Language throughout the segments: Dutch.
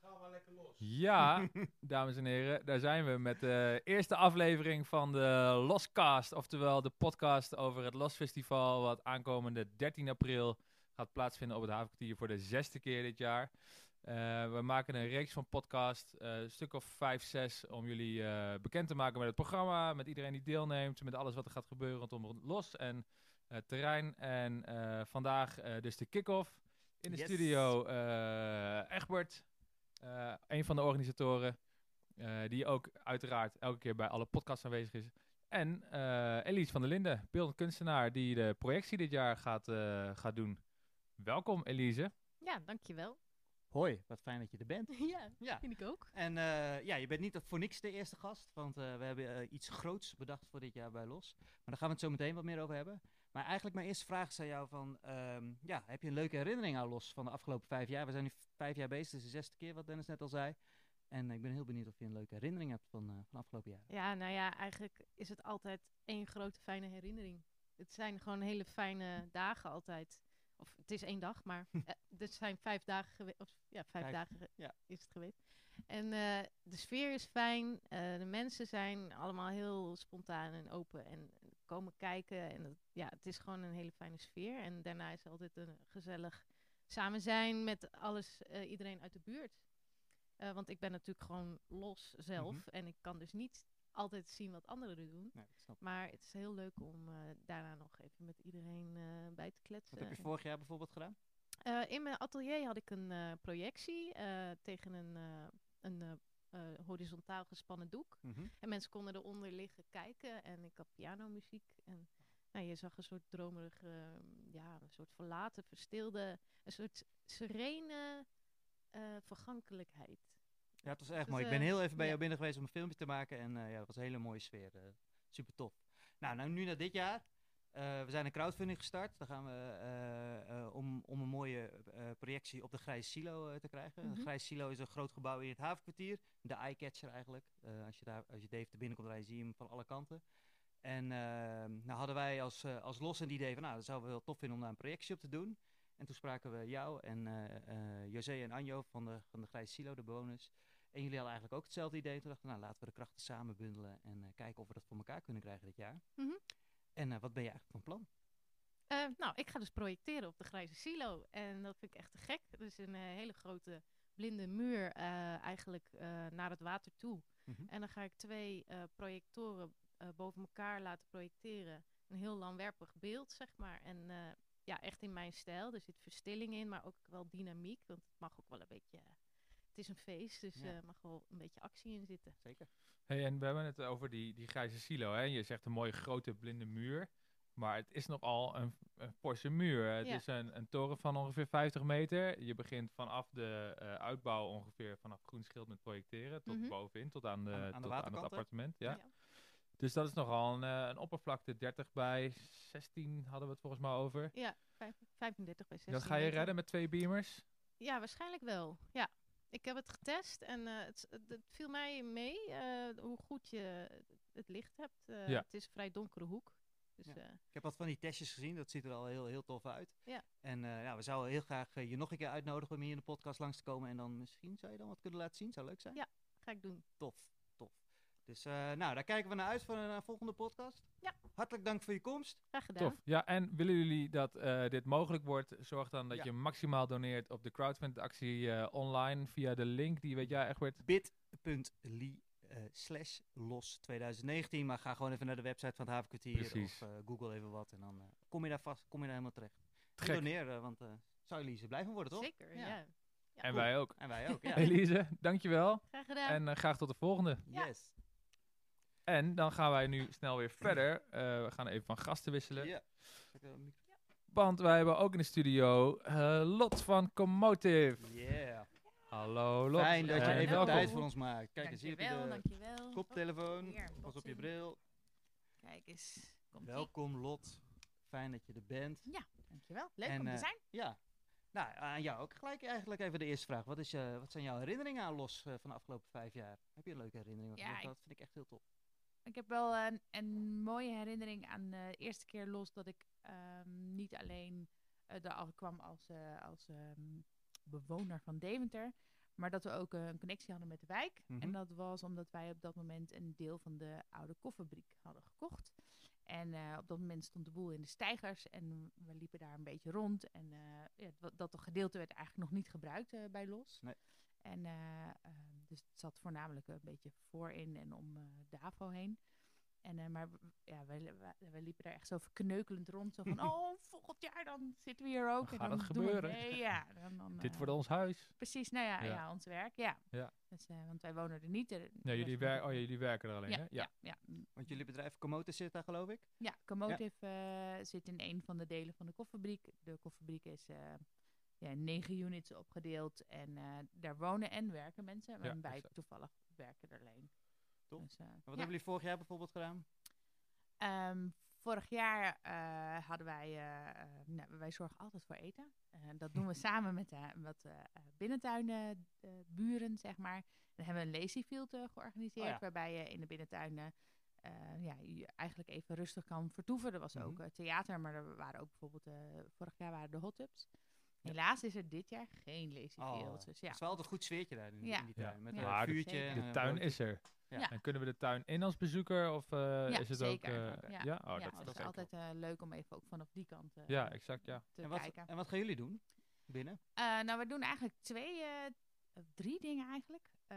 Ga maar lekker los. Ja, dames en heren, daar zijn we met de eerste aflevering van de Loscast. Oftewel de podcast over het Los Festival, wat aankomende 13 april gaat plaatsvinden op het Havenkwartier voor de zesde keer dit jaar. Uh, we maken een reeks van podcast, uh, een stuk of vijf, zes, om jullie uh, bekend te maken met het programma, met iedereen die deelneemt, met alles wat er gaat gebeuren rondom Los en het terrein. En vandaag dus de kick-off in de Yes. studio. Egbert, uh, een van de organisatoren, uh, die ook uiteraard elke keer bij alle podcasts aanwezig is. En uh, Elise van der Linden, beeldend kunstenaar, die de projectie dit jaar gaat, uh, gaat doen. Welkom Elise. Ja, dankjewel. Hoi, wat fijn dat je er bent. ja, Ja. vind ik ook. En uh, ja, je bent niet voor niks de eerste gast, want uh, we hebben uh, iets groots bedacht voor dit jaar bij Los. Maar daar gaan we het zo meteen wat meer over hebben. Maar eigenlijk mijn eerste vraag is aan jou van, um, ja, heb je een leuke herinnering aan Los van de afgelopen vijf jaar? We zijn nu vijf jaar bezig, is de zesde keer wat Dennis net al zei. En ik ben heel benieuwd of je een leuke herinnering hebt van, van de afgelopen jaar. Ja, nou ja, eigenlijk is het altijd één grote fijne herinnering. Het zijn gewoon hele fijne dagen altijd. Of het is één dag, maar uh, het zijn vijf dagen geweest. Of ja, vijf, vijf dagen ja. is het geweest. En uh, de sfeer is fijn. Uh, de mensen zijn allemaal heel spontaan en open en komen kijken. En het, ja, het is gewoon een hele fijne sfeer. En daarna is het altijd een gezellig samen zijn met alles, uh, iedereen uit de buurt. Want ik ben natuurlijk gewoon los zelf. Mhm. En ik kan dus niet altijd zien wat anderen doen. Nee, dat. Maar het is heel leuk om daarna nog even met iedereen bij te kletsen. Wat heb je vorig jaar bijvoorbeeld gedaan? Uh, in mijn atelier had ik een uh, projectie tegen een, een horizontaal gespannen doek. Mhm. En mensen konden eronder liggen kijken. En ik had pianomuziek. En nou, je zag een soort dromerige, ja, een soort verlaten, verstilde, een soort serene uh, vergankelijkheid. Ja, het was echt Dus, mooi. Ik eh, ben heel even bij ja. jou binnen geweest om een filmpje te maken. En ja, dat was een hele mooie sfeer. Super tof. Nou, nou, nu naar dit jaar. Uh, we zijn een crowdfunding gestart. Dan gaan we om, om een mooie projectie op de Grijze Silo te krijgen. Mhm. De Grijze Silo is een groot gebouw in het havenkwartier. De eye-catcher eigenlijk. als, je daar, als je Dave te binnenkomt, dan zie je hem van alle kanten. En nou hadden wij als, als los een idee van, nou, dat zouden we heel tof vinden om daar een projectie op te doen. En toen spraken we jou en José en Anjo van de, van de Grijze Silo, de bewoners. En jullie hadden eigenlijk ook hetzelfde idee. Toen dachten we, nou laten we de krachten samen bundelen en uh, kijken of we dat voor elkaar kunnen krijgen dit jaar. Mm -hmm. En uh, wat ben je eigenlijk van plan? Uh, nou, ik ga dus projecteren op de Grijze Silo. En dat vind ik echt te gek. Is een hele grote blinde muur eigenlijk naar het water toe. Mm -hmm. En dan ga ik twee projectoren boven elkaar laten projecteren. Een heel langwerpig beeld, zeg maar. En ja, echt in mijn stijl. Er zit verstilling in, maar ook wel dynamiek. Want het mag ook wel een beetje... Het is een feest, dus er Ja. uh, mag wel een beetje actie in zitten. Zeker. Hey, en we hebben het over die, die grijze silo. Hè? Je zegt een mooie grote blinde muur. Maar het is nogal een, een forse muur. Het Ja. is een, een toren van ongeveer 50 meter. Je begint vanaf de uh, uitbouw ongeveer vanaf groen schild met projecteren. Tot Mhm. bovenin, tot aan, de, Aan- aan de tot aan het appartement. Ja. Ja. Dus dat is nogal een, eh, een oppervlakte. 30 bij 16 hadden we het volgens mij over. Ja, vijf- 35 bij 16 Dat ga je redden met twee beamers? Ja, waarschijnlijk wel. Ja. Ik heb het getest en eh, het, het, viel mij mee eh, hoe goed je het licht hebt. Eh, Ja. Het is een vrij donkere hoek. Dus Ja. Ik heb wat van die testjes gezien. Dat ziet er al heel, heel tof uit. Ja. En uh, ja, we zouden heel graag je nog een keer uitnodigen om hier in de podcast langs te komen. En dan misschien zou je dan wat kunnen laten zien. Zou leuk zijn? Ja. ga ik doen. Tof. Dus uh, nou, daar kijken we naar uit voor een volgende podcast. Ja. Hartelijk dank voor je komst. Graag gedaan. Tof. Ja, en willen jullie dat eh, dit mogelijk wordt, zorg dan dat Ja. je maximaal doneert op de crowdfund-actie eh, online via de link. Die weet jij, Egbert? bit.ly uh, slash los 2019. Maar ga gewoon even naar de website van het Havenkwartier. Precies. Of uh, google even wat. En dan uh, kom je daar vast, kom je daar helemaal terecht. Doneer, uh, want uh, zou Elise blij van worden, toch? Zeker, Ja. ja. Ja, en cool. wij ook. En wij ook, ja. Elise, dankjewel. Graag gedaan. En eh, graag tot de volgende. Ja. Yes. En dan gaan wij nu snel weer verder. Eh, we gaan even van gasten wisselen. Ja. Micro- Want wij hebben ook in de studio eh, Lot van Comotive. Yeah. Hallo Lot. Fijn dat je En even welkom. tijd voor ons maakt. Kijk eens, hier heb dankjewel, je de dankjewel. koptelefoon. Hier, Pas op je bril. Kijk eens. Komt Welkom Lot. Fijn dat je er bent. Ja, dankjewel. Leuk En, om te eh, zijn. Ja. Nou, aan jou ook gelijk eigenlijk even de eerste vraag. Wat, is, je, wat zijn jouw herinneringen aan Los eh, van de afgelopen vijf jaar? Heb je een leuke herinnering? Ja, dat- vind ik echt heel tof. Ik heb wel een, een mooie herinnering aan de eerste keer los dat ik ehm, niet alleen uh, daar kwam als, eh, als ehm, bewoner van Deventer, Maar dat we ook eh, een connectie hadden met de wijk. Mhm. En dat was omdat wij op dat moment een deel van de oude kofferbriek hadden gekocht. En op dat moment stond de boel in de stijgers en we liepen daar een beetje rond. En ja, dat gedeelte werd eigenlijk nog niet gebruikt bij Los. Nee. En eh, ehm, dus het zat voornamelijk een beetje voor in en om eh Davo heen. En, eh, maar ja, wij, wij, wij liepen daar echt zo verkneukelend rond. Zo van, oh, volgend jaar dan zitten we hier ook. Dan en gaat het we gebeuren. mee. Ja, dan, dan, Dit eh, wordt ons huis. Precies, nou ja, Ja. ja. ons werk, ja. Ja. Dus, eh, want wij wonen er niet. er- Nee, jullie, wer oh, ja, jullie werken er alleen, ja, hè? ja. Ja, ja. Want jullie bedrijf Komote zit daar geloof ik? Ja, Comotive eh, zit in een van de delen van de kofferfabriek. De kofferfabriek is eh, ja, negen units opgedeeld. En eh, daar wonen en werken mensen. Ja, En wij exact. toevallig werken er alleen. Top. Dus, eh, wat ja. hebben jullie vorig jaar bijvoorbeeld gedaan? Ehm, vorig jaar eh, hadden wij, nou, wij zorgen altijd voor eten. Dat doen we samen met wat binnentuinburen, zeg maar. Dan hebben we een lazy field georganiseerd, Oh ja. waarbij je in de binnentuinen ja, je eigenlijk even rustig kan vertoeven. Er was ook Mhm. eh, theater, maar er waren ook bijvoorbeeld, eh, vorig jaar waren de hot tubs. Helaas is er dit jaar geen lazy Oh. Dus ja, Het is wel altijd een goed sfeertje daar in, Ja. in die Ja. tuin. Met Ja. een de- vuurtje. De een tuin is er. Ja. En kunnen we de tuin in als bezoeker? Of eh, Ja, is het zeker. ook... eh, Ja. ja? Oh, ja, dat het is altijd eh, leuk om even ook vanaf die kant eh, Ja, exact, ja. te En wat, kijken. en wat gaan jullie doen binnen? Eh, nou, we doen eigenlijk twee, eh, drie dingen eigenlijk. Eh,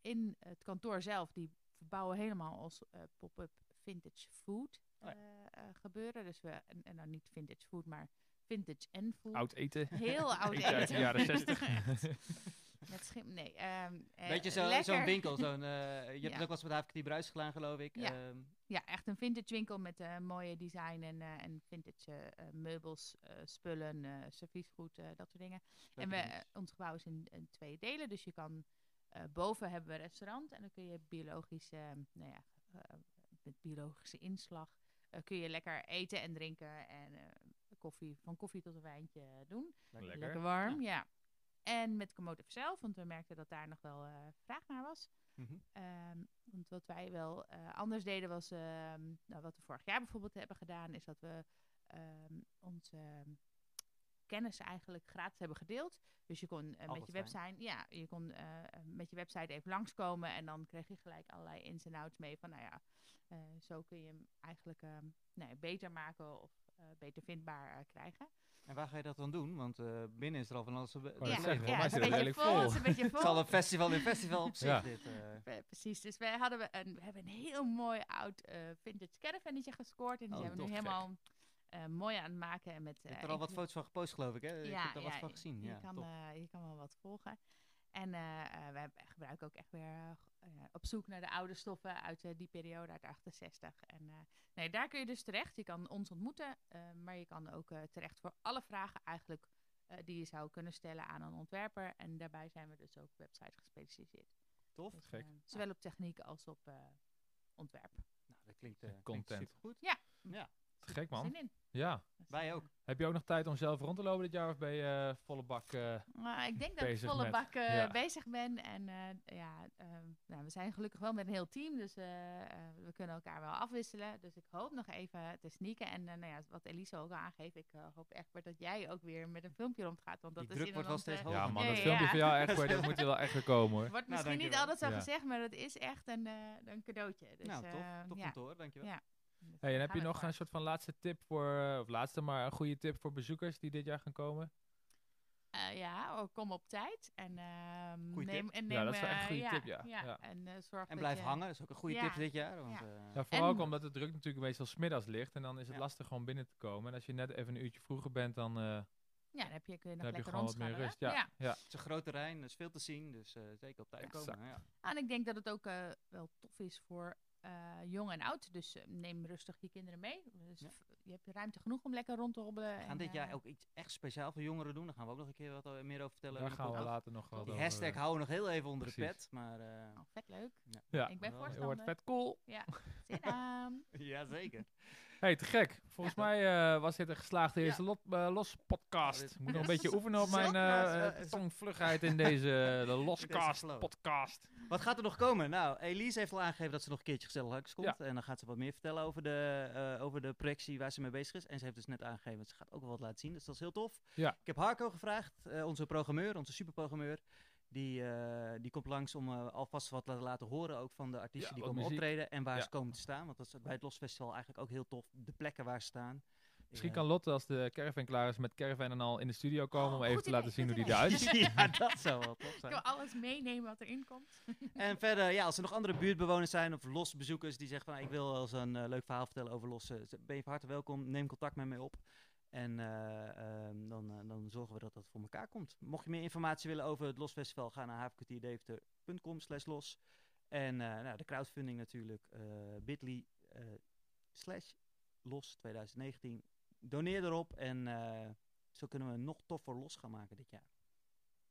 in het kantoor zelf, die verbouwen helemaal als eh, pop-up vintage food Oh ja. gebeuren. Dus we, en, en dan niet vintage food, maar vintage en food. Oud eten. Heel oud Eten uit de jaren 60. Met schim, nee. ehm, eh, Weet je, zo- zo'n winkel. Zo'n, eh, je hebt Ja. het ook wel eens met Havenkwartier Bruis gedaan, geloof ik. Ja. Ehm, Ja, echt een vintage winkel met eh, mooie design en, eh, en vintage eh, eh, meubels, eh, spullen, eh serviesgoed, eh, dat soort dingen. En we, eh, ons gebouw is in, in twee delen. Dus je kan eh, boven hebben we een restaurant en dan kun je biologisch, eh, nou ja, eh, met biologische inslag, eh, kun je lekker eten en drinken en eh, koffie, van koffie tot een wijntje doen. Lekker. Lekker warm, ja. En met Comotive zelf, want we merkten dat daar nog wel eh, vraag naar was. Mhm. Ehm, want wat wij wel eh, anders deden was, ehm, nou, wat we vorig jaar bijvoorbeeld hebben gedaan, is dat we ehm, onze kennis eigenlijk gratis hebben gedeeld. Dus je kon eh, met je fijn. website, ja, je kon eh, eh, met je website even langskomen en dan kreeg je gelijk allerlei ins en outs mee van, nou ja, eh, zo kun je hem eigenlijk ehm, nou ja, beter maken of eh, beter vindbaar eh, krijgen. En waar ga je dat dan doen? Want eh, binnen is er al van alles. ja, zeggen, zit is het een beetje vol. Het is een beetje Het vol. is al een festival in festival op zich. Ja. Dit, eh. Eh, precies, dus wij, hadden we, een, we hebben een heel mooi oud eh, vintage caravannetje gescoord. En die Oh, zijn we nu helemaal eh, mooi aan het maken. En met, je hebt eh, er al wat foto's van gepost, geloof ik. Hè? ik Ja, heb er wat ja, van gezien. Je, Ja, kan, eh, je kan wel wat volgen. En eh, eh, we hebben- gebruiken ook echt weer eh, op zoek naar de oude stoffen uit die periode, uit 68. En eh, nee, daar kun je dus terecht. Je kan ons ontmoeten, eh, maar je kan ook eh, terecht voor alle vragen eigenlijk eh, die je zou kunnen stellen aan een ontwerper. En daarbij zijn we dus ook website gespecialiseerd. Tof. Dus, Gek. zowel op techniek als op eh, ontwerp. Nou, dat klinkt, eh Content. supergoed. Ja. Ja. Te gek, man. Zin in. Ja. Wij ook. Heb je ook nog tijd om zelf rond te lopen dit jaar? Of ben je eh, volle bak... eh, Maar ik denk dat ik volle met- bak eh, ja. bezig ben. En eh, ja, ehm, nou, we zijn gelukkig wel met een heel team. Dus eh, eh, we kunnen elkaar wel afwisselen. Dus ik hoop nog even te sneaken. En nou ja, wat Elise ook al aangeeft. Ik hoop echt dat jij ook weer met een filmpje rondgaat. Want dat Die is druk wordt wel inderdaad, steeds hoger. ja, man, dat filmpje ja. van jou echt, dat moet er wel echt weer komen, hoor. Wordt Nou, misschien niet altijd zo Ja. gezegd, maar dat is echt een, eh, een cadeautje. Dus, nou, tof. Top ja. kantoor, dankjewel. Ja. Hey, en heb je nog een soort van laatste tip voor... eh, of laatste, maar een goede tip voor bezoekers die dit jaar gaan komen? Eh, ja, oh, kom op tijd. En, ehm, Goeie neem, tip. en Ja, neem, dat is wel echt een eh, goede ja, tip, ja. Ja. En, eh, zorg En blijf je- hangen, dat is ook een goede Ja. tip dit jaar. Want, Ja. eh, Ja, vooral ook omdat het druk natuurlijk meestal smiddags ligt. En dan is het Ja. lastig gewoon binnen te komen. En als je net even een uurtje vroeger bent, dan, eh, Ja, dan heb je, kun je nog dan heb je lekker gewoon wat meer rust. Ja, ja. het is een groot terrein, er is veel te zien, dus eh, zeker op tijd komen. Ja. En ik denk dat het ook eh, wel tof is voor eh, jong en oud. Dus eh, neem rustig je kinderen mee. Dus Ja. je hebt ruimte genoeg om lekker rond te hobbelen. We gaan en, dit jaar eh, ook iets echt speciaal voor jongeren doen. Daar gaan we ook nog een keer wat meer over vertellen. Daar gaan we later nog wat Die over, hashtag eh, houden we nog heel even onder de pet. Maar eh, oh, vet leuk. Ja, Ik ben Wel, voorstander. wordt vet cool. Ja, zin aan. ja, zeker. hey, te gek. Volgens Ja. mij eh, was dit een geslaagde Ja. eerste lot, los podcast. Dit- Ik moet nog een beetje oefenen op mijn tongvlugheid in deze de loscast podcast. Wat gaat er nog komen? Nou, Elise heeft al aangegeven dat ze nog een keertje gezellig langs komt. Ja. En dan gaat ze wat meer vertellen over de, eh, over de projectie waar ze mee bezig is. En ze heeft dus net aangegeven dat ze gaat ook wel wat laten zien. Dus dat is heel tof. Ja. Ik heb Harco gevraagd, eh, onze programmeur, onze superprogrammeur. Die, eh, die komt langs om alvast wat te laten horen ook van de artiesten Ja, die komen muziek. optreden en waar ze komen te staan. Want dat is bij het Los Festival eigenlijk ook heel tof. De plekken waar ze staan. Misschien Ja. kan Lotte, als de caravan klaar is, met caravan en al in de studio komen om Oh, even te laten zien hoe die eruit ziet. ja, dat zou wel tof Ik zijn. wil alles meenemen wat erin komt. En verder, ja, als er nog andere buurtbewoners zijn of losbezoekers die zeggen van "Ah, ik wil wel eens een eh, leuk verhaal vertellen over los, eh, ben je van harte welkom. Neem contact met mij op. En eh, ehm, dan, eh, dan zorgen we dat dat voor elkaar komt. Mocht je meer informatie willen over het Los Festival, ga naar havenkwartierdeventer.com slash los. En eh, nou, de crowdfunding natuurlijk, eh bit.ly slash los 2019. Doneer erop en eh, zo kunnen we nog toffer los gaan maken dit jaar.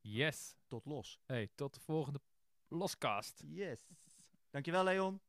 Yes. Tot los. Hey, tot de volgende Loscast. Yes. Dankjewel Leon.